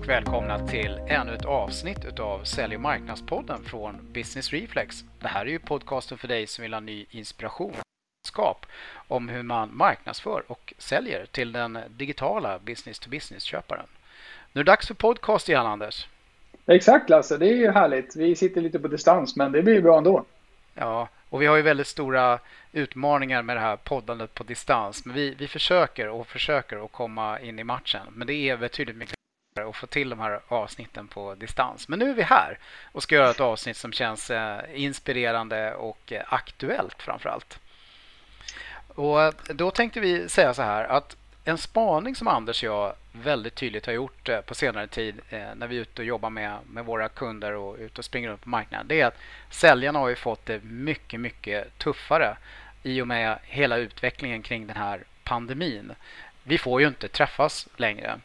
och välkomna till ännu ett avsnitt utav Sälj och marknadspodden från Business Reflex. Det här är ju podcasten för dig som vill ha ny inspiration kunskap om hur man marknadsför och säljer till den digitala business-to-business-köparen. Nu är det dags för podcast igen, Anders. Exakt Lasse, det är ju härligt. Vi sitter lite på distans, men det blir bra ändå. Ja, och vi har ju väldigt stora utmaningar med det här poddandet på distans. Men vi, vi försöker och försöker att komma in i matchen. Men det är betydligt mycket Eh, och få till de här avsnitten på distans. Men nu är vi här och ska göra ett avsnitt som känns eh, inspirerande och eh, aktuellt framförallt. Och då tänkte vi säga så här att en spaning som Anders och jag väldigt tydligt har gjort på senare tid när vi är ute och jobbar med, med våra kunder och ute och springer runt på marknaden. Det är att säljarna har ju fått det mycket, mycket tuffare i och med hela utvecklingen kring den här pandemin. Vi får ju inte träffas längre.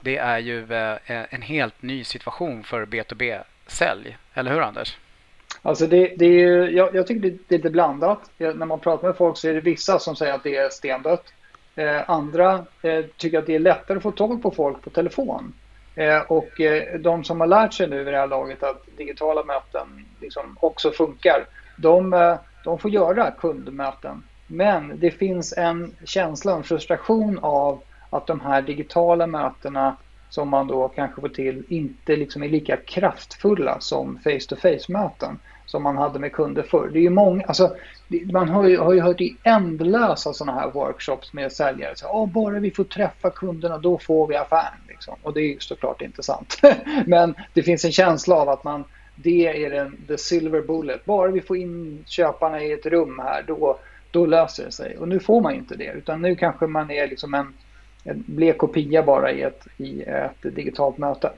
Det är ju eh, eh, en helt ny situation för B2B-sälj. Eller hur Anders? Alltså det, det är, jag, jag, tycker det är lite blandat. När man pratar med folk så är det vissa som säger att det är stendött. Eh, andra eh, tycker att det är lättare att få tag på folk på telefon. Eh, och eh, de som har lärt sig nu vid det här laget att digitala möten liksom också funkar. De, eh, de får göra kundmöten. Men det finns en känsla, en frustration av att de här digitala mötena som man då kanske får till inte liksom är lika kraftfulla som face-to-face-möten som man hade med kunder förr. Det är ju många, alltså, man har ju, har ju hört i ändlösa sådana här workshops med säljare. Så, oh, bara vi får träffa kunderna då får vi affären. Liksom. Och det är ju såklart inte sant. Men det finns en känsla av att man, det är den, the silver bullet. Bara vi får in köparna i ett rum här då, då löser det sig. Och nu får man inte det utan nu kanske man är liksom en en blek kopia bara i ett, i ett digitalt möte.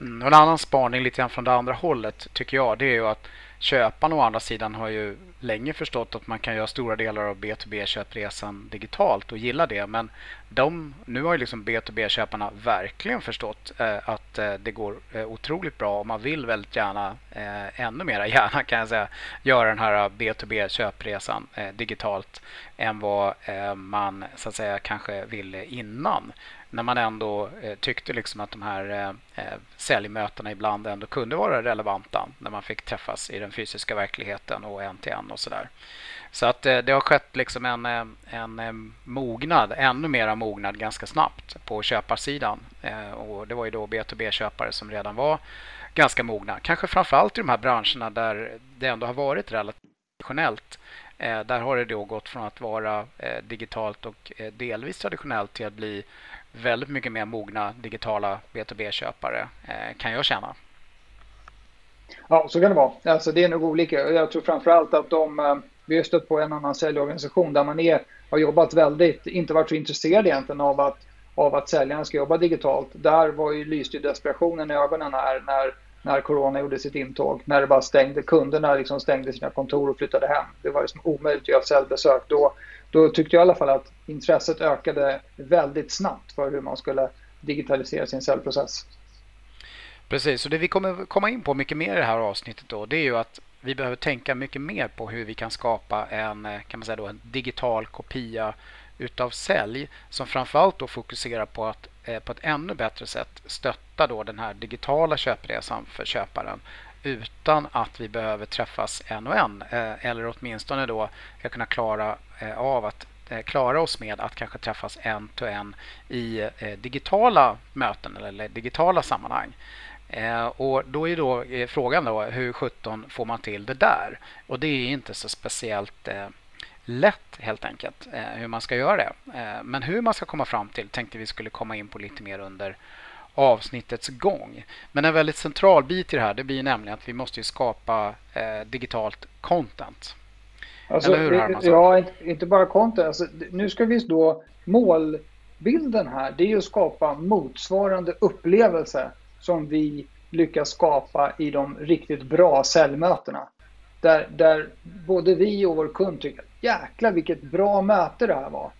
Mm, och en annan spaning lite grann från det andra hållet tycker jag det är ju att köparna å andra sidan har ju länge förstått att man kan göra stora delar av B2B-köpresan digitalt och gillar det. Men de, nu har ju liksom B2B-köparna verkligen förstått eh, att eh, det går eh, otroligt bra och man vill väldigt gärna, eh, ännu mera gärna kan jag säga, göra den här eh, B2B-köpresan eh, digitalt än vad eh, man så att säga kanske ville innan när man ändå eh, tyckte liksom att de här eh, eh, säljmötena ibland ändå kunde vara relevanta när man fick träffas i den fysiska verkligheten och en till en och sådär. Så att eh, det har skett liksom en, eh, en, eh, mognad, ännu mera mognad ganska snabbt på köparsidan. och det var ju då B2B-köpare som redan var ganska mogna. Kanske framförallt i de här branscherna där det ändå har varit relativt traditionellt. där har det då gått från att vara digitalt och delvis traditionellt till att bli väldigt mycket mer mogna digitala B2B-köpare eh, kan jag känna. Ja, så kan det vara. Alltså, det är nog olika. Jag tror framförallt att de, eh, vi har stött på en annan säljorganisation där man är, har jobbat väldigt, inte varit så intresserad egentligen av att, av att säljarna ska jobba digitalt. Där var ju, lyste ju desperationen i ögonen här när, när corona gjorde sitt intåg. När det bara stängde, kunderna liksom stängde sina kontor och flyttade hem. Det var liksom omöjligt att göra säljbesök. Då, då tyckte jag i alla fall att intresset ökade väldigt snabbt för hur man skulle digitalisera sin säljprocess. Precis, och det vi kommer komma in på mycket mer i det här avsnittet då, det är ju att vi behöver tänka mycket mer på hur vi kan skapa en, kan man säga då, en digital kopia utav sälj som framförallt då fokuserar på att eh, på ett ännu bättre sätt stötta då den här digitala köpresan för köparen utan att vi behöver träffas en och en eh, eller åtminstone då ska kunna klara eh, av att eh, klara oss med att kanske träffas en till en i digitala möten eller digitala sammanhang. Och då är då frågan då hur 17 får man till det där? Och det är inte så speciellt lätt helt enkelt hur man ska göra det. Men hur man ska komma fram till tänkte vi skulle komma in på lite mer under avsnittets gång. Men en väldigt central bit i det här det blir nämligen att vi måste skapa eh, digitalt content. Alltså, Eller hur Hermansson? Ja, inte bara content. Alltså, nu ska vi då målbilden här det är att skapa motsvarande upplevelse som vi lyckas skapa i de riktigt bra säljmötena. Där, där både vi och vår kund tycker jäklar vilket bra möte det här var.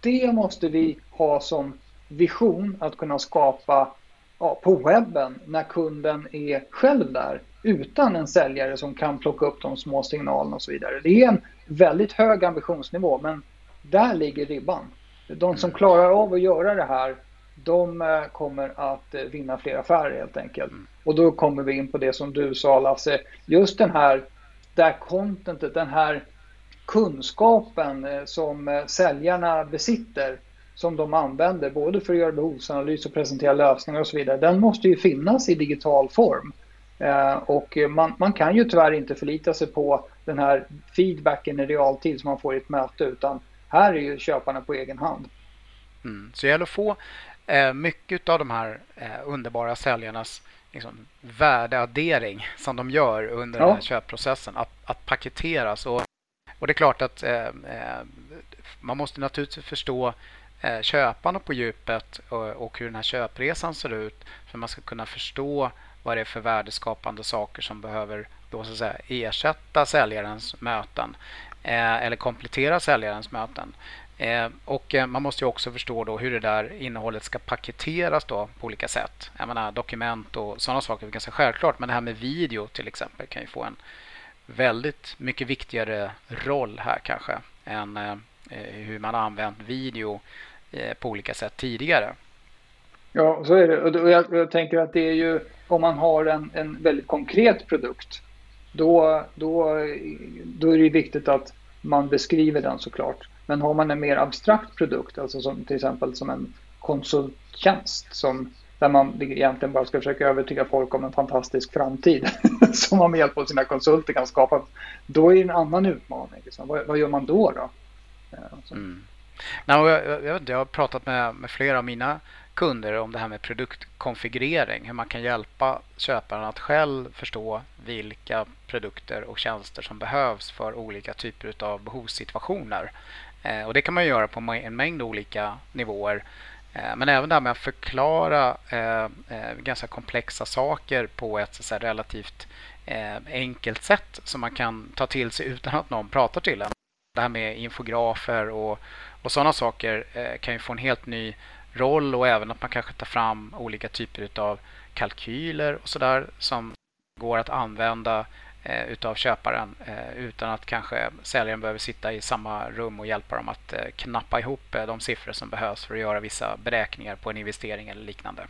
Det måste vi ha som vision att kunna skapa ja, på webben när kunden är själv där utan en säljare som kan plocka upp de små signalerna och så vidare. Det är en väldigt hög ambitionsnivå men där ligger ribban. De som klarar av att göra det här de eh, kommer att vinna fler affärer helt enkelt. Mm. Och då kommer vi in på det som du sa Lasse, just den här, där contentet, den här kunskapen som säljarna besitter som de använder både för att göra behovsanalys och presentera lösningar och så vidare. Den måste ju finnas i digital form. Eh, och man, man, kan ju tyvärr inte förlita sig på den här feedbacken i realtid som man får i ett möte utan här är ju köparna på egen hand. Mm. Så det gäller att få eh, mycket av de här eh, underbara säljarnas liksom, värdeaddering som de gör under ja. den här köpprocessen att, att paketeras. Och, och det är klart att eh, eh man måste naturligtvis förstå Eh, köparna på djupet och, hur den här köpresan ser ut för man ska kunna förstå vad det är för värdeskapande saker som behöver då så att säga ersätta säljarens möten eh, eller komplettera säljarens möten. Eh, och man måste också förstå då hur det där innehållet ska paketeras då på olika sätt. Jag menar, dokument och sådana saker är ganska självklart men det här med video till exempel kan ju få en väldigt mycket viktigare roll här kanske än hur man använt video på olika sätt tidigare. Ja, så är det. Och jag, jag tänker att det är ju om man har en, en väldigt konkret produkt då, då, då är det viktigt att man beskriver den såklart. Men har man en mer abstrakt produkt, alltså som, till exempel som en konsulttjänst som, där man egentligen bara ska försöka övertyga folk om en fantastisk framtid som man med hjälp av sina konsulter kan skapa, då är det en annan utmaning. Liksom. Vad, vad, gör man då? då? Alltså. Mm. Nej, jag, jag, jag, jag har pratat med, med flera av mina kunder om det här med produktkonfigurering. Hur man kan hjälpa köparen att själv förstå vilka produkter och tjänster som behövs för olika typer av behovssituationer. Eh, och Det kan man göra på en mängd olika nivåer. Eh, men även det här med att förklara eh, eh ganska komplexa saker på ett så relativt eh, enkelt sätt som man kan ta till sig utan att någon pratar till en. Det här med infografer och, och sådana saker eh, kan ju få en helt ny roll och även att man kanske tar fram olika typer av kalkyler och sådär som går att använda eh, utav köparen eh, utan att kanske säljaren behöver sitta i samma rum och hjälpa dem att knappa ihop de siffror som behövs för att göra vissa beräkningar på en investering eller liknande.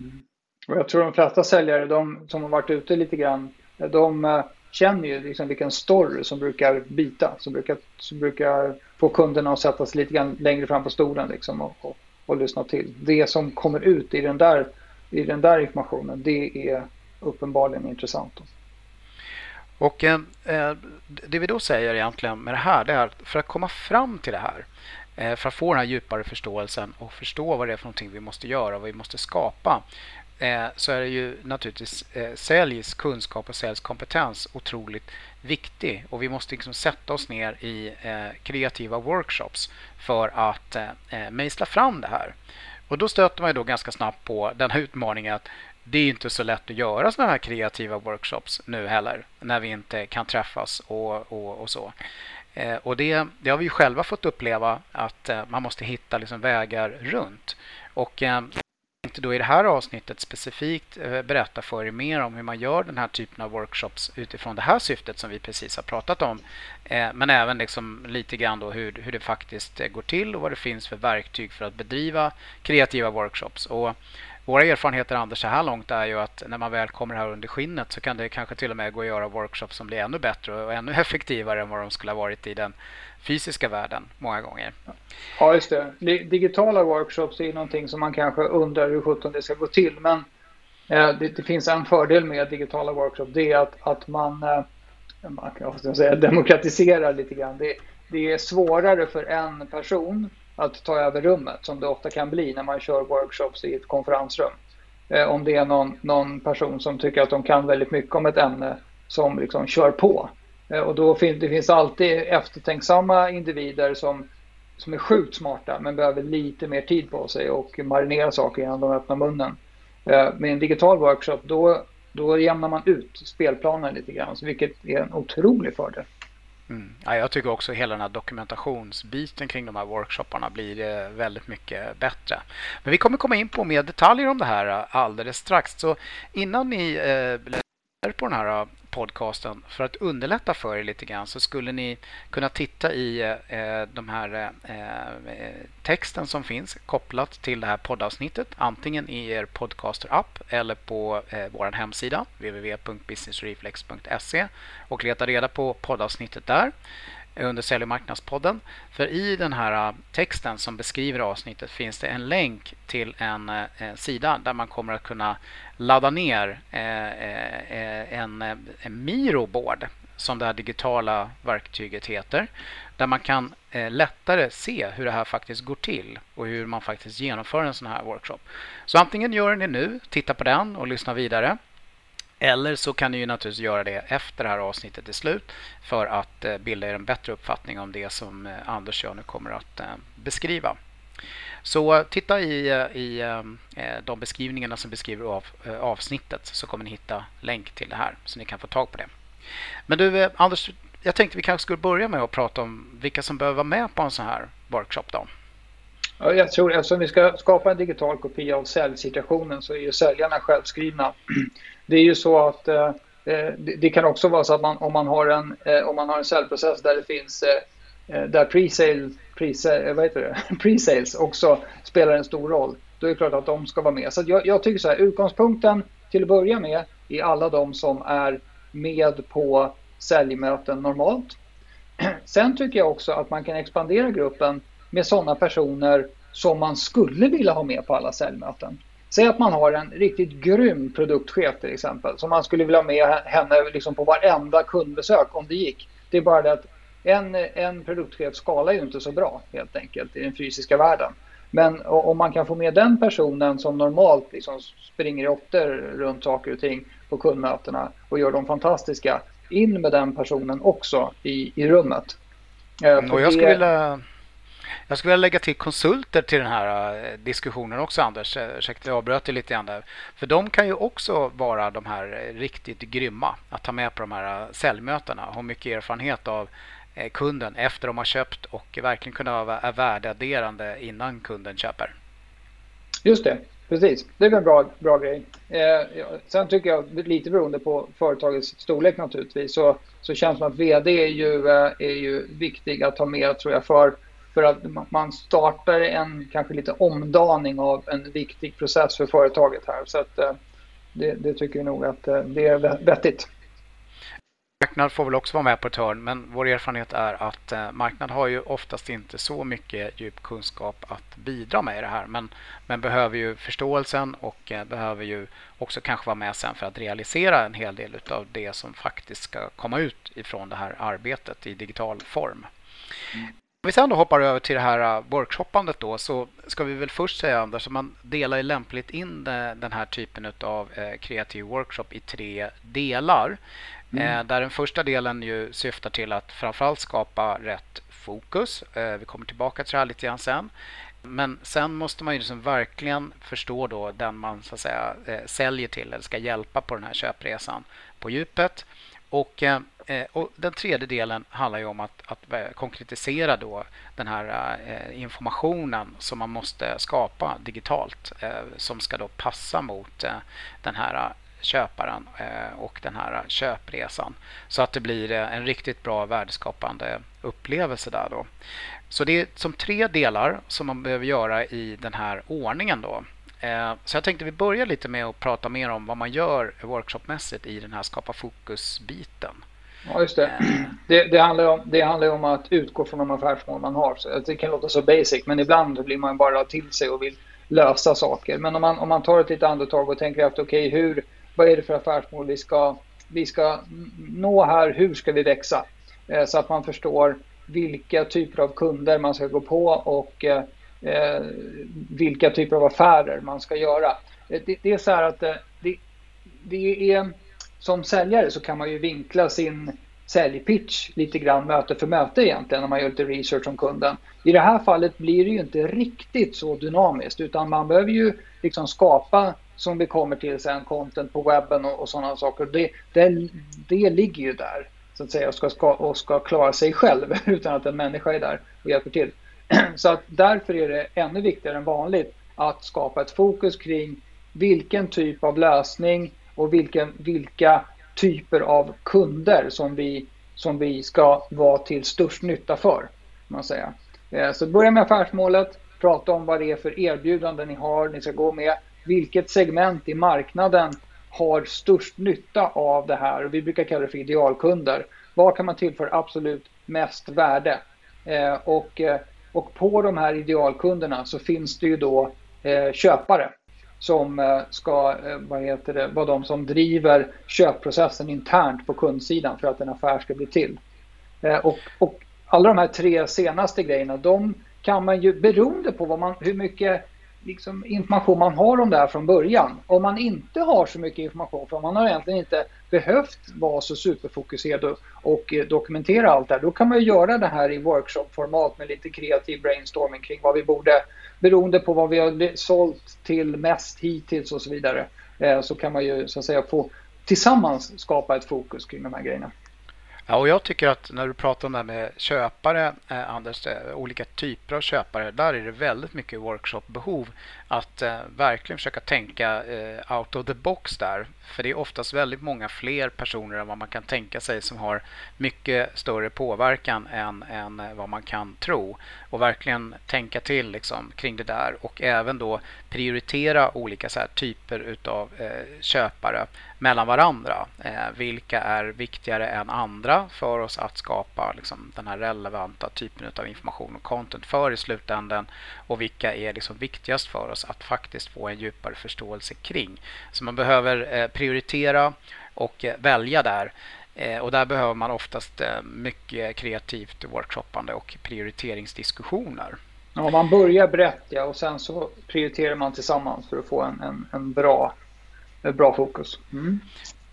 Mm. Och jag tror de flesta säljare de som har varit ute lite grann de känner ju liksom vilken story som brukar bita, som brukar, som brukar få kunderna att sätta sig lite grann längre fram på stolen liksom och, och och lyssna till. Det som kommer ut i den där, i den där informationen, det är uppenbarligen intressant. Och eh, eh, Det vi då säger egentligen med det här, det är att för att komma fram till det här, eh, för att få den här djupare förståelsen och förstå vad det är för någonting vi måste göra och vad vi måste skapa, eh, så är det ju naturligtvis eh, säljs kunskap och säljskompetens otroligt viktig och vi måste liksom sätta oss ner i eh, kreativa workshops för att eh, eh, mejsla fram det här. Och då stöter man ju då ganska snabbt på den här utmaningen att det är inte så lätt att göra sådana här kreativa workshops nu heller när vi inte kan träffas och, och, och så. Eh, och det, det, har vi ju själva fått uppleva att eh, man måste hitta liksom vägar runt. Och eh, tänkte då i det här avsnittet specifikt eh, berätta för er mer om hur man gör den här typen av workshops utifrån det här syftet som vi precis har pratat om. Eh, men även liksom lite grann då hur, hur det faktiskt eh, går till och vad det finns för verktyg för att bedriva kreativa workshops. Och våra erfarenheter Anders så här långt är ju att när man väl kommer här under skinnet så kan det kanske till och med gå att göra workshops som blir ännu bättre och ännu effektivare än vad de skulle ha varit i den fysiska världen många gånger. Ja, just det. Digitala workshops är någonting som man kanske undrar hur sjutton det ska gå till. Men eh, det, det, finns en fördel med digitala workshops. Det är att, att man, eh, man kan säga, demokratiserar lite grann. Det, det är svårare för en person att ta över rummet som det ofta kan bli när man kör workshops i ett konferensrum. Eh, om det är någon, någon person som tycker att de kan väldigt mycket om ett ämne som liksom kör på. Eh, och då fin det finns alltid eftertänksamma individer som, som är sjukt smarta men behöver lite mer tid på sig och marinera saker innan de öppnar munnen. Eh, med en digital workshop då, då jämnar man ut spelplanen lite grann, vilket är en otrolig fördel. Mm. Ja, jag tycker också hela den här dokumentationsbiten kring de här workshopparna blir eh, väldigt mycket bättre. Men vi kommer komma in på mer detaljer om det här eh, alldeles strax. Så innan ni eh, på den här podcasten. För att underlätta för er lite grann så skulle ni kunna titta i eh, de här eh, eh texten som finns kopplat till det här poddavsnittet antingen i er podcaster-app eller på eh, vår hemsida www.businessreflex.se och leta reda på poddavsnittet där under Sälj och marknadspodden. För i den här äh, texten som beskriver avsnittet finns det en länk till en äh, sida där man kommer att kunna ladda ner äh, en, en som det här digitala verktyget heter. Där man kan lättare se hur det här faktiskt går till och hur man faktiskt genomför en sån här workshop. Så antingen gör ni nu, titta på den och lyssna vidare. Eller så kan ni ju naturligtvis göra det efter det här avsnittet är slut för att eh, bilda er en bättre uppfattning om det som eh, Anders och jag nu kommer att eh, beskriva. Så titta i, i de beskrivningarna som beskriver av, avsnittet så kommer ni hitta länk till det här så ni kan få tag på det. Men du Anders, jag tänkte vi kanske skulle börja med att prata om vilka som behöver vara med på en sån här workshop då. Ja, jag tror eftersom vi ska skapa en digital kopia av säljsituationen så är ju säljarna självskrivna. Det är ju så att eh, eh det kan också vara så att man, om man har en, eh, om man har en säljprocess där det finns eh, eh där pre-sale eh, pre-sales också spelar en stor roll. Då är det klart att de ska vara med. Så jag, jag, tycker så här, utgångspunkten till att börja med är alla de som är med på säljmöten normalt. Sen tycker jag också att man kan expandera gruppen med sådana personer som man skulle vilja ha med på alla säljmöten. Säg att man har en riktigt grym produktchef till exempel som man skulle vilja ha med henne liksom på varenda kundbesök om det gick. Det är bara det att en, en produktchef skalar ju inte så bra helt enkelt i den fysiska världen. Men om man kan få med den personen som normalt liksom springer i åttor runt saker och ting på kundmötena och gör dem fantastiska, in med den personen också i, i rummet. Eh, och jag skulle vilja jag skulle vilja lägga till konsulter till den här eh, diskussionen också Anders. Eh, ursäkta jag avbröt dig lite grann där. För de kan ju också vara de här eh, riktigt grymma att ta med på de här säljmötena. Ha mycket erfarenhet av kunden efter de har köpt och verkligen kunna vara värdeadderande innan kunden köper. Just det, precis. Det är en bra, bra grej. Eh, sen tycker jag, lite beroende på företagets storlek naturligtvis, så, så känns det som att VD är ju, är ju viktig att ta med tror jag för, för att man startar en kanske lite omdaning av en viktig process för företaget här. Så att, eh, det, det tycker jag nog att det är vettigt. Marknad får väl också vara med på ett hörn men vår erfarenhet är att eh, marknad har ju oftast inte så mycket djup kunskap att bidra med i det här men, men behöver ju förståelsen och eh, behöver ju också kanske vara med sen för att realisera en hel del av det som faktiskt ska komma ut ifrån det här arbetet i digital form. Mm. Om vi sen då hoppar över till det här uh, workshoppandet då så ska vi väl först säga Anders att man delar lämpligt in den här typen av eh, kreativ workshop i tre delar. Mm. Eh, där den första delen ju syftar till att framförallt skapa rätt fokus. Vi kommer tillbaka till det här lite grann sen. Men sen måste man ju liksom verkligen förstå då den man så att säga säljer till eller ska hjälpa på den här köpresan på djupet. Och Eh, och den tredje delen handlar ju om att, att eh, konkretisera då den här eh, informationen som man måste skapa digitalt eh, som ska då passa mot den här köparen och den här köpresan. Så att det blir en riktigt bra värdeskapande upplevelse där då. Så det är som tre delar som man behöver göra i den här ordningen då. Så jag tänkte vi börjar lite med att prata mer om vad man gör workshopmässigt i den här skapa fokus-biten. Ja, just det. Det, det, handlar om, det handlar om att utgå från de affärsmål man har. Så det kan låta så basic, men ibland blir man bara till sig och vill lösa saker. Men om man, om man tar ett litet andetag och tänker efter, okej, okay, hur, vad är det för affärsmål vi ska, vi ska nå här? Hur ska vi växa? Eh, så att man förstår vilka typer av kunder man ska gå på och eh, eh vilka typer av affärer man ska göra. Eh, det, det är så här att eh, det, det är som säljare så kan man ju vinkla sin säljpitch lite grann möte för möte egentligen när man gör lite research om kunden. I det här fallet blir det ju inte riktigt så dynamiskt utan man behöver ju liksom skapa som vi kommer till sen content på webben och, och sådana saker. Det, det, det ligger ju där så att säga och ska, ska, och ska klara sig själv utan att en människa är där och hjälper till. Så att därför är det ännu viktigare än vanligt att skapa ett fokus kring vilken typ av lösning och vilken, vilka typer av kunder som vi, som vi ska vara till störst nytta för. Man säga. Eh, så börja med affärsmålet, prata om vad det är för erbjudanden ni har, ni ska gå med. Vilket segment i marknaden har störst nytta av det här? Vi brukar kalla det för idealkunder. Vad kan man tillföra absolut mest värde? Eh, och, eh, och på de här idealkunderna så finns det ju då köpare som eh, ska eh, vad heter det, vara de som driver köpprocessen internt på kundsidan för att en affär ska bli till. Eh, och, och alla de här tre senaste grejerna, de kan man ju beroende på vad man, hur mycket liksom, information man har om det här från början. Om man inte har så mycket information, för man har egentligen inte behövt vara så superfokuserad och, och eh, dokumentera allt det här, då kan man ju göra det här i workshopformat med lite kreativ brainstorming kring vad vi borde, beroende på vad vi har sålt till mest hittills och så vidare, eh, så kan man ju så att säga få tillsammans skapa ett fokus kring de här grejerna. Ja, och jag tycker att när du pratar om det här med köpare, eh, Anders, olika typer av köpare, där är det väldigt mycket workshopbehov att eh, verkligen försöka tänka eh, out of the box där. För det är oftast väldigt många fler personer än vad man kan tänka sig som har mycket större påverkan än, än eh, vad man kan tro. Och verkligen tänka till liksom, kring det där och även då prioritera olika så typer utav eh, köpare mellan varandra. Eh, vilka är viktigare än andra för oss att skapa liksom, den här relevanta typen av information och content för i slutändan och vilka är liksom viktigast för oss att faktiskt få en djupare förståelse kring. Så man behöver eh, prioritera och eh, välja där. Eh, och där behöver man oftast mycket kreativt workshoppande och prioriteringsdiskussioner. Ja, man börjar brett ja, och sen så prioriterar man tillsammans för att få en, en, en bra, bra fokus. Mm.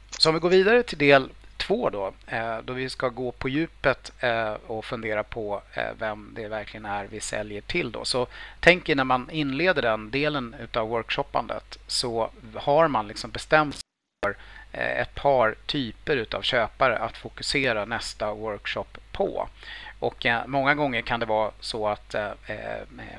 Så om vi går vidare till del två då, eh, då vi ska gå på djupet eh, och fundera på eh, vem det verkligen är vi säljer till. Då. Så tänk er när man inleder den delen av workshoppandet så har man liksom bestämt sig för ett par typer av köpare att fokusera nästa workshop på. Och Många gånger kan det vara så att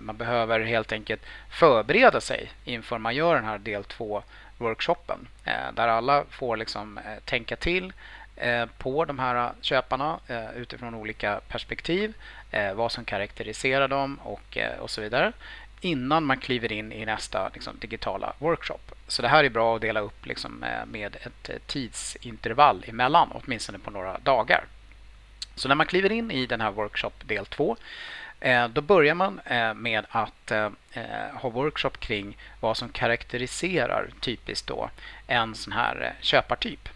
man behöver helt enkelt förbereda sig inför man gör den här del 2 workshopen. Där alla får liksom tänka till, Eh, på de här köparna eh, utifrån olika perspektiv. Eh, vad som karaktäriserar dem och, och så vidare. Innan man kliver in i nästa liksom, digitala workshop. Så det här är bra att dela upp liksom, med ett tidsintervall emellan, åtminstone på några dagar. Så när man kliver in i den här workshop del 2 då börjar man med att ha workshop kring vad som karaktäriserar typiskt då en sån här köpartyp.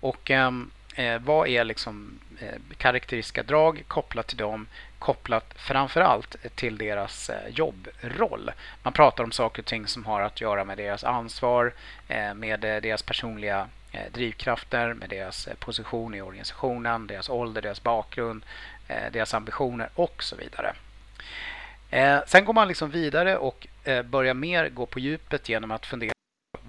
Och ehm, eh, vad är liksom eh, karaktäristiska drag kopplat till dem kopplat framförallt till deras eh, jobbroll. Man pratar om saker och ting som har att göra med deras ansvar, eh, med eh, deras personliga eh, drivkrafter, med deras position i organisationen, deras ålder, deras bakgrund, deras ambitioner och så vidare. sen går man liksom vidare och börjar mer gå på djupet genom att fundera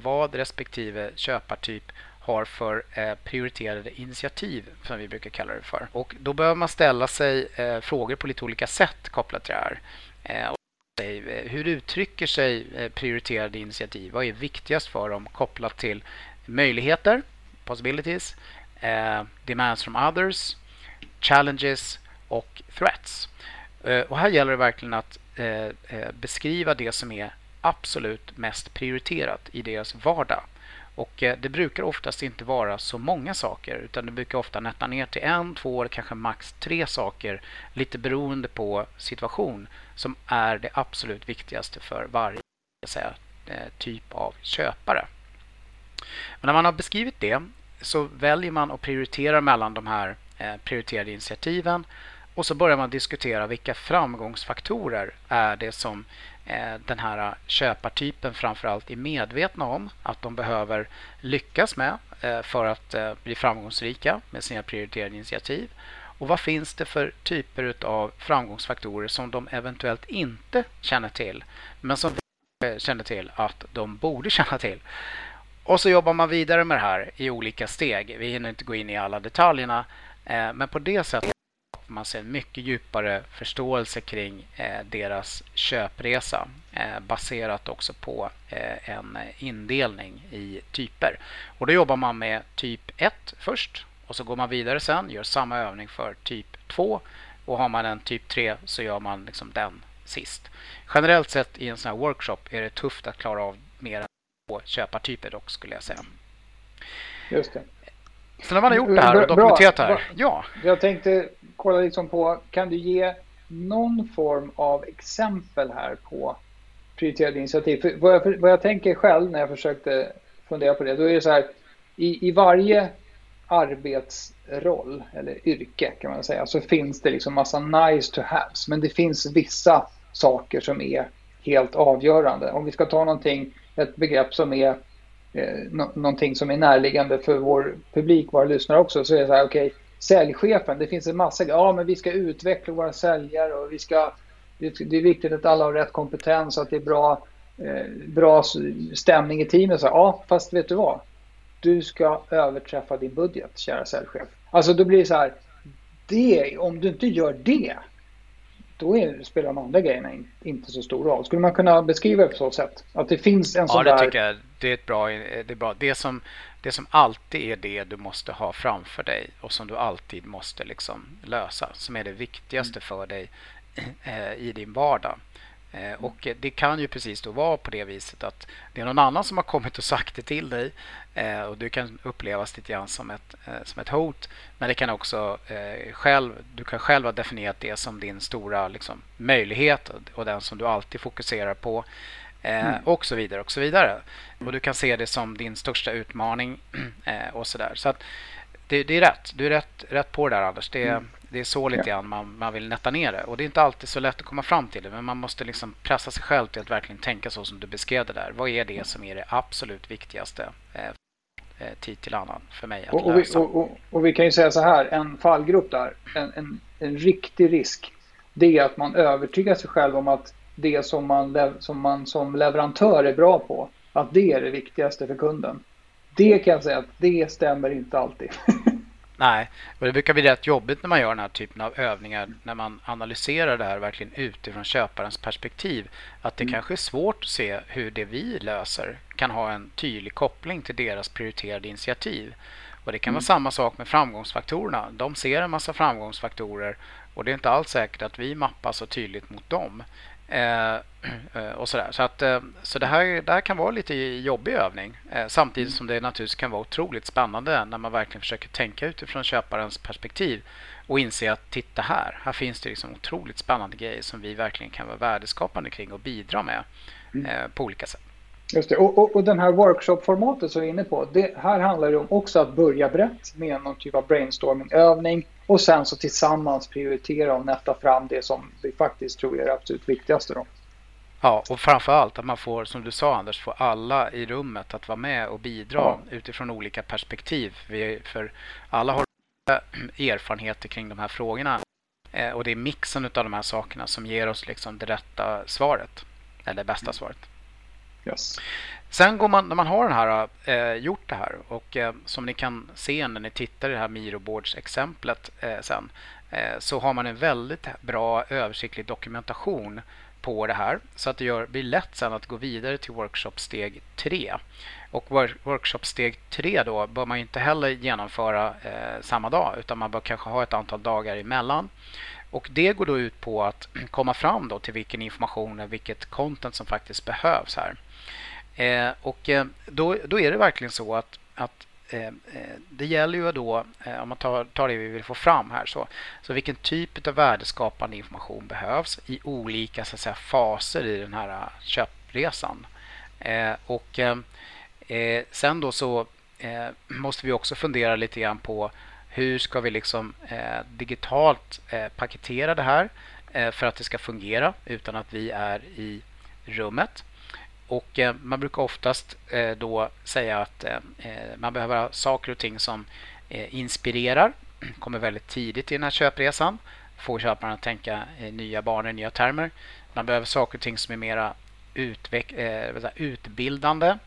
vad respektive köpartyp har för eh, prioriterade initiativ, som vi brukar kalla det för. Och då behöver man ställa sig eh, frågor på lite olika sätt kopplat till det här. Eh, eh hur uttrycker sig eh, prioriterade initiativ? Vad är viktigast för dem kopplat till möjligheter, possibilities, eh, demands from others, challenges och threats? Och här gäller det verkligen att beskriva det som är absolut mest prioriterat i deras vardag. Och eh, det brukar oftast inte vara så många saker utan det brukar ofta nätta ner till en, två eller kanske max tre saker lite beroende på situation som är det absolut viktigaste för varje säga, eh, typ av köpare. Men när man har beskrivit det så väljer man att prioritera mellan de här eh, prioriterade initiativen och så börjar man diskutera vilka framgångsfaktorer är det som Eh, den här eh, köpartypen framförallt är medvetna om att de behöver lyckas med eh, för att bli framgångsrika med sina prioriterade initiativ. Och vad finns det för typer av framgångsfaktorer som de eventuellt inte känner till men som vi känner till att de borde känna till. Och så jobbar man vidare med det här i olika steg. Vi hinner inte gå in i alla detaljerna men på det sättet man ser en mycket djupare förståelse kring eh, deras köpresa eh, baserat också på eh, en indelning i typer. Och då jobbar man med typ 1 först och så går man vidare sen, gör samma övning för typ 2 och har man en typ 3 så gör man liksom den sist. Generellt sett i en sån här workshop är det tufft att klara av mer än två köpartyper dock skulle jag säga. Just det. Så när man har gjort det här och dokumenterat det här. Ja. Jag tänkte kolla liksom på, kan du ge någon form av exempel här på prioriterade initiativ? För vad, jag, vad jag tänker själv när jag försökte fundera på det, då är det så här, i, i varje arbetsroll eller yrke kan man säga så finns det liksom massa nice to haves men det finns vissa saker som är helt avgörande. Om vi ska ta någonting, ett begrepp som är eh, någonting som är närliggande för vår publik, våra lyssnare också, så är det så här, okej, okay, säljchefen, det finns en massa ja men vi ska utveckla våra säljare och vi ska, det, är viktigt att alla har rätt kompetens och att det är bra, eh, bra stämning i teamet. Så, ja, fast vet du vad? Du ska överträffa din budget, kära säljchef. Alltså då blir det så här, det, om du inte gör det, då är, spelar de andra grejerna in, inte så stor roll. Skulle man kunna beskriva det på så sätt? Att det finns en sån där... Ja, det tycker jag. Det är, ett bra, eh, det är bra. Det som, det som alltid är det du måste ha framför dig och som du alltid måste liksom lösa. Som är det viktigaste för dig eh, i din vardag. Eh, och det kan ju precis då vara på det viset att det är någon annan som har kommit och sagt det till dig eh, och du kan upplevas lite grann som ett, eh, som ett hot. Men det kan också eh, själv, du kan själv ha definierat det som din stora liksom, möjlighet och den som du alltid fokuserar på. Mm. Och så vidare och så vidare. Och du kan se det som din största utmaning och sådär. Så att det, det, är rätt. Du är rätt, rätt på det där Anders. Det, mm. Det är så lite grann man, man vill nätta ner det. Och det är inte alltid så lätt att komma fram till det. Men man måste liksom pressa sig själv till att verkligen tänka så som du beskrev det där. Vad är det som är det absolut viktigaste eh, eh tid till annan för mig att och, lösa? Och vi, och, och, vi kan ju säga så här, en fallgrupp där, en, en, en riktig risk. Det är att man övertygar sig själv om att det som man, som man som leverantör är bra på, att det är det viktigaste för kunden. Det kan jag säga att det stämmer inte alltid. Nej, och det brukar bli rätt jobbigt när man gör den här typen av övningar när man analyserar det här verkligen utifrån köparens perspektiv. Att det mm. kanske är svårt att se hur det vi löser kan ha en tydlig koppling till deras prioriterade initiativ. Och Det kan mm. vara samma sak med framgångsfaktorerna. De ser en massa framgångsfaktorer och det är inte alls säkert att vi mappar så tydligt mot dem. Eh, eh, och sådär. Så, att, eh, så det, här, det här kan vara lite jobbig övning samtidigt som det naturligtvis kan vara otroligt spännande när man verkligen försöker tänka utifrån köparens perspektiv och inse att titta här, här finns det liksom otroligt spännande grejer som vi verkligen kan vara värdeskapande kring och bidra med mm. på olika sätt. Just det. Och, och, och den här workshop-formatet som vi är inne på, det här handlar det om också att börja brett med någon typ av brainstorming-övning och sen så tillsammans prioritera och nätta fram det som vi faktiskt tror är det absolut viktigaste. Då. Ja, och framför allt att man får, som du sa Anders, få alla i rummet att vara med och bidra ja. utifrån olika perspektiv. Vi, för alla har erfarenheter kring de här frågorna. Eh, och det är mixen av de här sakerna som ger oss liksom det rätta svaret. Eller det bästa svaret. Yes. Sen går man, när man har den här, eh, gjort det här och eh, som ni kan se när ni tittar i det här Miroboards-exemplet eh, sen eh, så har man en väldigt bra översiktlig dokumentation på det här så att det gör, blir lätt sen att gå vidare till workshop-steg 3. Och workshop-steg 3 då bör man inte heller genomföra eh, samma dag utan man bör kanske ha ett antal dagar emellan. Och det går då ut på att komma fram då till vilken information och vilket content som faktiskt behövs här. Eh, och eh, då, då är det verkligen så att, att eh, eh det gäller ju då, eh, om man tar, tar det vi vill få fram här, så, så vilken typ av värdeskapande information behövs i olika så att säga, faser i den här köpresan. och sen då så måste vi också fundera lite grann på hur ska vi liksom digitalt paketera det här för att det ska fungera utan att vi är i rummet. Och eh, man brukar oftast eh, då säga att eh, man behöver ha saker och ting som inspirerar, kommer väldigt tidigt i den här köpresan, får köparen att tänka nya banor, nya termer. Man behöver saker och ting som är mera utbildande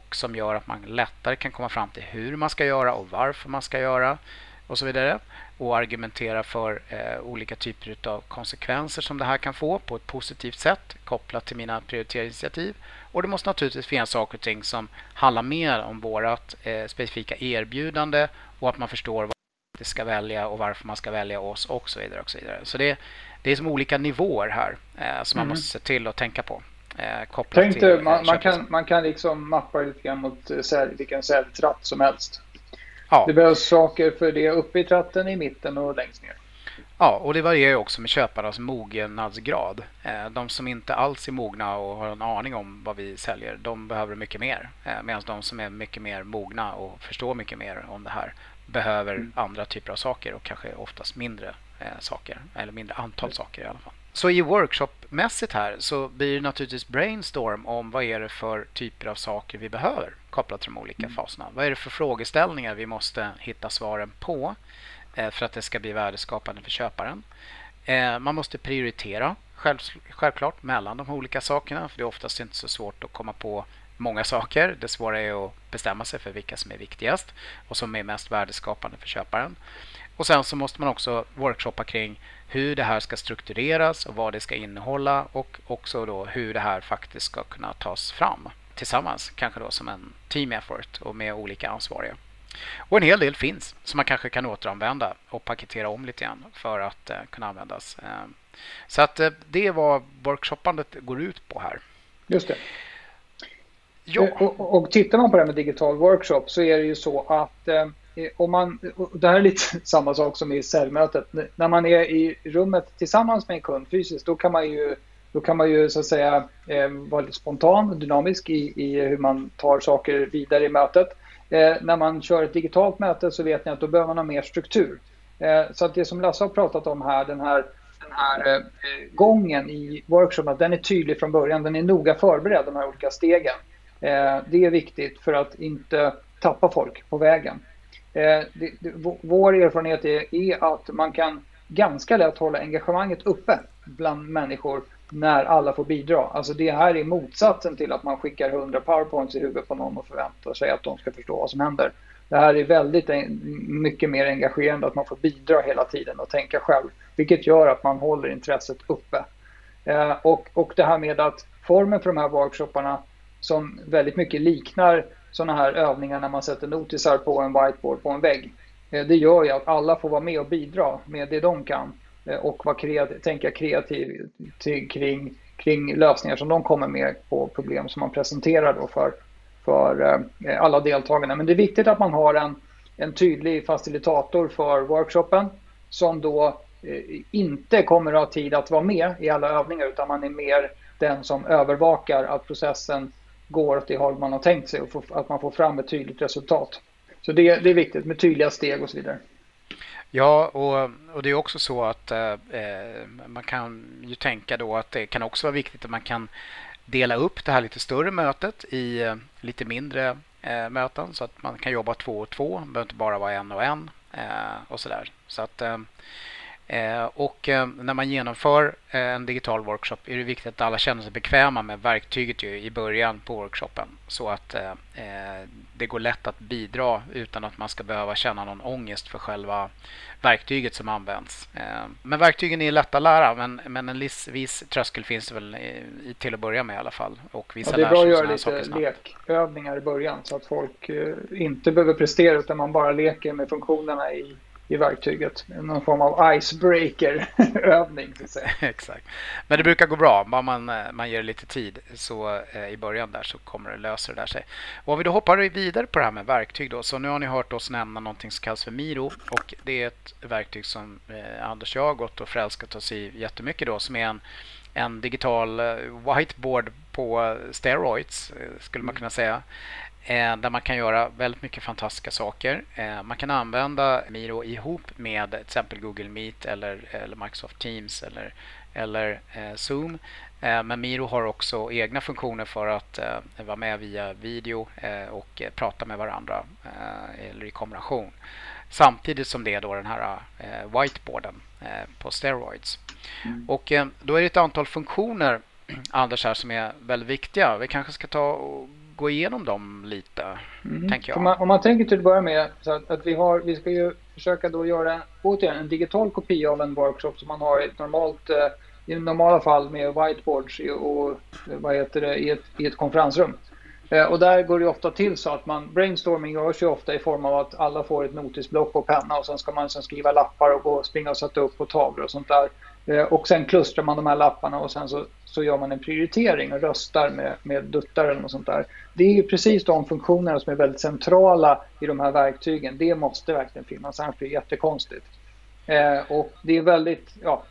och som gör att man lättare kan komma fram till hur man ska göra och varför man ska göra och så vidare och argumentera för eh, olika typer av konsekvenser som det här kan få på ett positivt sätt kopplat till mina prioriteringsinitiativ. Och det måste naturligtvis finnas saker och ting som handlar mer om vårt eh, specifika erbjudande och att man förstår vad man ska välja och varför man ska välja oss och så vidare. Och så vidare. så det, det är som olika nivåer här eh, som mm. man måste se till att tänka på. Eh, Tänk dig, man, man, kan, man kan liksom mappa lite grann mot eh, vilken säljtratt som helst. Ja. Det behövs saker för det uppe i tratten, i mitten och längst ner. Ja, och det varierar också med köparnas mognadsgrad. Eh, de som inte alls är mogna och har en aning om vad vi säljer, de behöver mycket mer. Eh, medan de som är mycket mer mogna och förstår mycket mer om det här behöver mm. andra typer av saker och kanske oftast mindre eh, saker, eller mindre antal saker i alla fall. Så i workshopmässigt här så blir det naturligtvis brainstorm om vad är det för typer av saker vi behöver kopplat till de olika mm. faserna. Vad är det för frågeställningar vi måste hitta svaren på eh, för att det ska bli värdeskapande för köparen. Eh, man måste prioritera självklart mellan de olika sakerna för det är oftast inte så svårt att komma på många saker. Det svåra är att bestämma sig för vilka som är viktigast och som är mest värdeskapande för köparen. Och sen så måste man också workshoppa kring hur det här ska struktureras och vad det ska innehålla och också då hur det här faktiskt ska kunna tas fram tillsammans, kanske då som en team effort och med olika ansvariga. Och en hel del finns som man kanske kan återanvända och paketera om lite grann för att eh, kunna användas. Eh, så att eh, det är vad workshoppandet går ut på här. Just det. Ja. Eh, och, och tittar man på det här med digital workshop så är det ju så att eh, om man, det här är lite samma sak som i säljmötet. När man är i rummet tillsammans med en kund fysiskt då kan man ju, då kan man ju så att säga eh, vara lite spontan och dynamisk i, i hur man tar saker vidare i mötet. Eh, när man kör ett digitalt möte så vet ni att då behöver man ha mer struktur. Eh, så att det som Lasse har pratat om här, den här, den här eh, gången i workshopen, den är tydlig från början. Den är noga förberedd, de här olika stegen. Eh, det är viktigt för att inte tappa folk på vägen. Eh, det, det, vår erfarenhet är, är, att man kan ganska lätt hålla engagemanget uppe bland människor när alla får bidra. Alltså det här är motsatsen till att man skickar 100 powerpoints i huvudet på någon och förväntar sig att de ska förstå vad som händer. Det här är väldigt mycket mer engagerande att man får bidra hela tiden och tänka själv. Vilket gör att man håller intresset uppe. Eh, och, och det här med att formen för de här workshopparna som väldigt mycket liknar sådana här övningar när man sätter notisar på en whiteboard på en vägg. Eh, det gör ju att alla får vara med och bidra med det de kan Eh, och vara kreativ, tänka kreativt kring, kring lösningar som de kommer med på problem som man presenterar då för, för eh, eh, alla deltagarna. Men det är viktigt att man har en, en tydlig facilitator för workshopen som då inte kommer att ha tid att vara med i alla övningar utan man är mer den som övervakar att processen går åt det håll man har tänkt sig och att man får fram ett tydligt resultat. Så det, det är viktigt med tydliga steg och så vidare. Ja, och, och det är också så att eh, eh, man kan ju tänka då att det kan också vara viktigt att man kan dela upp det här lite större mötet i eh, lite mindre eh, möten så att man kan jobba två och två. Det behöver inte bara vara en och en eh, och sådär. Så att Eh, och eh, när man genomför eh, en digital workshop är det viktigt att alla känner sig bekväma med verktyget i början på workshopen så att det går lätt att bidra utan att man ska behöva känna någon ångest för själva verktyget som används. Men verktygen är lätta att lära men, men en viss, tröskel finns det väl i, till att börja med i alla fall. Och vissa ja, det är bra att göra lite lekövningar i början så att folk inte behöver prestera utan man bara leker med funktionerna i i verktyget. Någon form av icebreaker-övning. Exakt. Men det brukar gå bra. Bara man, eh, man ger det lite tid så eh, i början där så kommer det lösa det där sig. Och om vi då hoppar vidare på det här med verktyg då. Så nu har ni hört oss nämna någonting som kallas för Miro. Och det är ett verktyg som eh, Anders och jag har gått och förälskat oss i jättemycket då. Som är en, en digital eh, whiteboard på eh, steroids skulle man kunna säga. Eh, där man kan göra väldigt mycket fantastiska saker. Eh, man kan använda Miro ihop med till exempel Google Meet eller, eller Microsoft Teams eller, eller eh, Zoom. Men Miro har också egna funktioner för att vara med via video och prata med varandra eller i kombination. Samtidigt som det är då den här whiteboarden på steroids. Mm. Och då är det ett antal funktioner Anders här som är väldigt viktiga. Vi kanske ska ta och gå igenom dem lite, mm. tänker jag. Om man, om man, tänker till att börja med så att, att, vi, har, vi ska ju försöka då göra återigen en digital kopia av en workshop som man har i ett normalt eh, i normala fall med whiteboards och vad heter det, i, ett, i ett konferensrum. Eh, och där går det ofta till så att man, brainstorming görs ju ofta i form av att alla får ett notisblock och penna och sen ska man sen skriva lappar och gå, springa och sätta upp på tavlor och sånt där. Eh, och sen klustrar man de här lapparna och sen så, så gör man en prioritering och röstar med, med duttar eller något sånt där. Det är ju precis de funktionerna som är väldigt centrala i de här verktygen. Det måste verkligen finnas, annars blir det jättekonstigt. Eh, och det är väldigt, ja,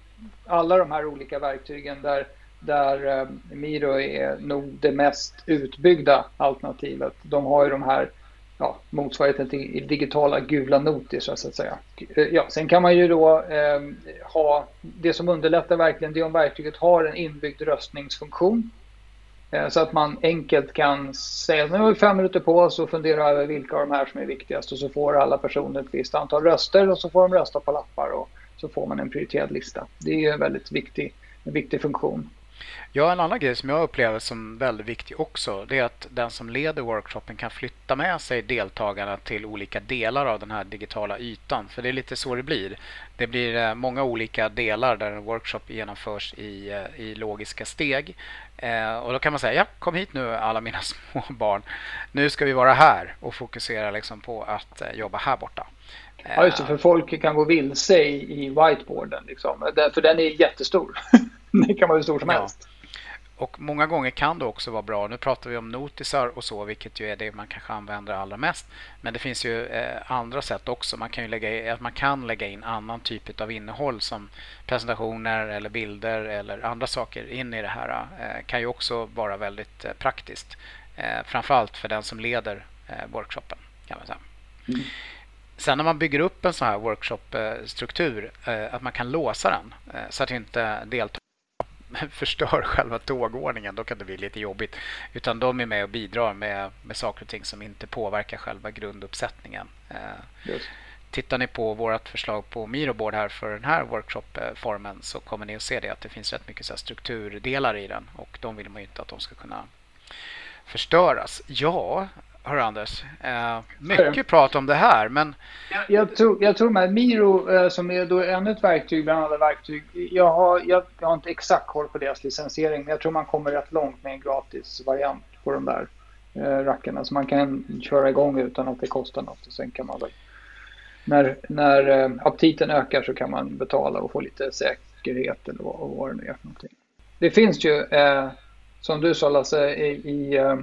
alla de här olika verktygen där, där eh, Miro är nog det mest utbyggda alternativet. De har ju de här ja, motsvarigheten till digitala gula notiser så att säga. Eh, ja, sen kan man ju då eh, ha det som underlättar verkligen det är om verktyget har en inbyggd röstningsfunktion. Eh, så att man enkelt kan säga nu har vi fem minuter på oss och fundera över vilka av de här som är viktigast och så får alla personer ett visst antal röster och så får de rösta på lappar och så får man en prioriterad lista. Det är en väldigt viktig, en viktig funktion. Ja, en annan grej som jag upplever som väldigt viktig också, det är att den som leder workshopen kan flytta med sig deltagarna till olika delar av den här digitala ytan. För det är lite så det blir. Det blir eh, många olika delar där en workshop genomförs i, eh, i logiska steg. Eh, och då kan man säga, ja, kom hit nu alla mina små barn. Nu ska vi vara här och fokusera liksom på att jobba här borta. Ja, just det, för folk kan gå vilse i, i whiteboarden. Liksom. För den är jättestor. det kan vara hur stor som ja. helst. Och många gånger kan det också vara bra. Nu pratar vi om notisar och så, vilket ju är det man kanske använder allra mest. Men det finns ju eh, andra sätt också. Man kan ju lägga, man kan lägga in annan typ av innehåll som presentationer eller bilder eller andra saker in i det här. Eh, kan ju också vara väldigt eh, praktiskt. Eh, framförallt för den som leder eh, workshopen. Kan man säga. Mm. Sen när man bygger upp en sån här workshopstruktur, att man kan låsa den så att inte deltagarna förstör själva tågordningen, då kan det bli lite jobbigt. Utan de är med och bidrar med, med saker och ting som inte påverkar själva grunduppsättningen. Eh, Just. Tittar ni på vårt förslag på Miroboard här för den här workshopformen så kommer ni att se det att det finns rätt mycket så strukturdelar i den och de vill man ju inte att de ska kunna förstöras. Ja, Hör Anders, eh, mycket prat om det här men... Jag, jag tror, jag tror Miro eh, som är då ännu ett verktyg bland alla verktyg. Jag har, jag, jag, har inte exakt koll på deras licensiering men jag tror man kommer rätt långt med en gratis variant på de där eh, rackarna. Så man kan köra igång utan att det kostar något och sen kan man väl... När, när eh, aptiten ökar så kan man betala och få lite säkerhet eller vad, vad det nu är för någonting. Det finns ju, eh, som du sa Lasse, i, i eh,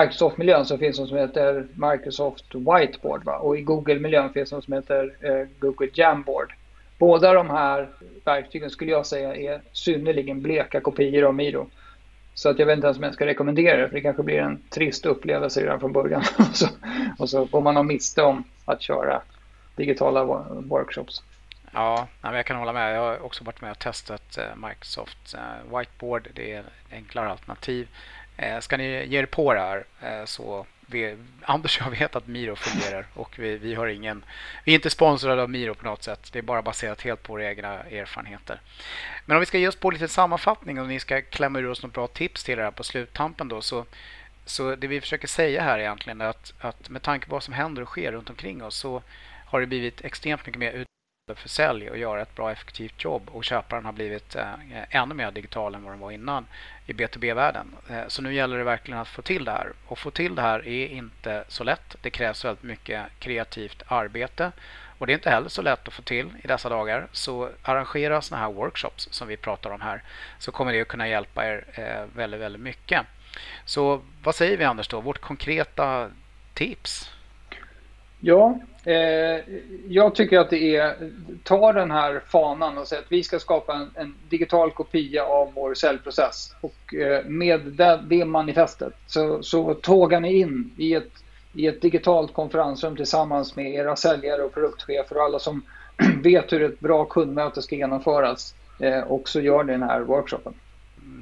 Microsoft-miljön så finns det som heter Microsoft Whiteboard va? och i Google-miljön finns det som heter eh, Google Jamboard. Båda de här verktygen skulle jag säga är synnerligen bleka kopior av Miro. Så att jag vet inte ens om jag ska rekommendera det för det kanske blir en trist upplevelse redan från början. och, så, och så får man ha miste om att köra digitala workshops. Ja, jag kan hålla med. Jag har också varit med och testat eh, Microsoft eh, Whiteboard. Det är ett enklare alternativ. Eh, ska ni ge er på det här eh, så vi, Anders och jag vet att Miro fungerar och vi, vi, har ingen, vi är inte sponsrade av Miro på något sätt. Det är bara baserat helt på våra egna erfarenheter. Men om vi ska ge oss på lite sammanfattning och ni ska klämma ur oss några bra tips till det här på sluttampen då så, så det vi försöker säga här egentligen är att, att med tanke på vad som händer och sker runt omkring oss så har det blivit extremt mycket mer för sälj och göra ett bra effektivt jobb och köparen har blivit eh, ännu mer digital än vad den var innan i B2B-världen. Eh, så nu gäller det verkligen att få till det här. Och få till det här är inte så lätt. Det krävs väldigt mycket kreativt arbete och det är inte heller så lätt att få till i dessa dagar. Så arrangera sådana här workshops som vi pratar om här så kommer det att kunna hjälpa er eh, väldigt, väldigt mycket. Så vad säger vi Anders då? Vårt konkreta tips? Ja, eh, jag tycker att det är, ta den här fanan och säg att vi ska skapa en, en digital kopia av vår säljprocess. Och eh, med det, det manifestet så, så tågar ni in i ett, i ett digitalt konferensrum tillsammans med era säljare och produktchefer och alla som vet hur ett bra kundmöte ska genomföras. Eh, och så gör ni den här workshopen.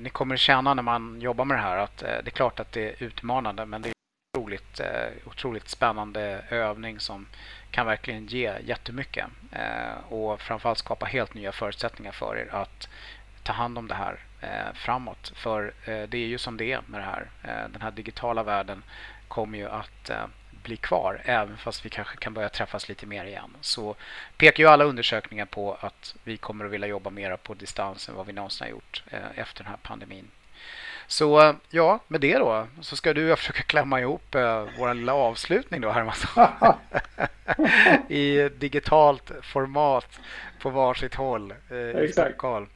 Ni kommer känna när man jobbar med det här att eh, det är klart att det är utmanande men det otroligt, eh, otroligt spännande övning som kan verkligen ge jättemycket eh, och framförallt skapa helt nya förutsättningar för er att ta hand om det här eh, framåt. För det är ju som det är med det här. Den här digitala världen kommer ju att bli kvar även fast vi kanske kan börja träffas lite mer igen. Så pekar ju alla undersökningar på att vi kommer att vilja jobba mer på distans än vad vi någonsin har gjort efter den här pandemin. Så ja, med det då så ska du försöka klämma ihop eh, vår lilla avslutning då Hermansson. I digitalt format på varsitt håll eh, i Exakt. Stockholm.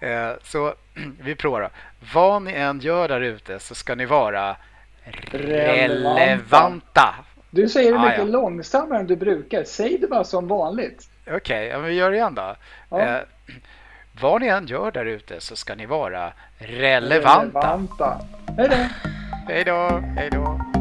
Eh, så vi provar då. Vad ni än gör där ute så ska ni vara relevanta. relevanta. Du säger det ah, mycket ja. långsammare än du brukar. Säg det bara som vanligt. Okej, okay, ja, vi gör det igen då. Ja. Eh, vad ni än gör där ute så ska ni vara relevanta. relevanta. Hej då! Hej då! Hej då!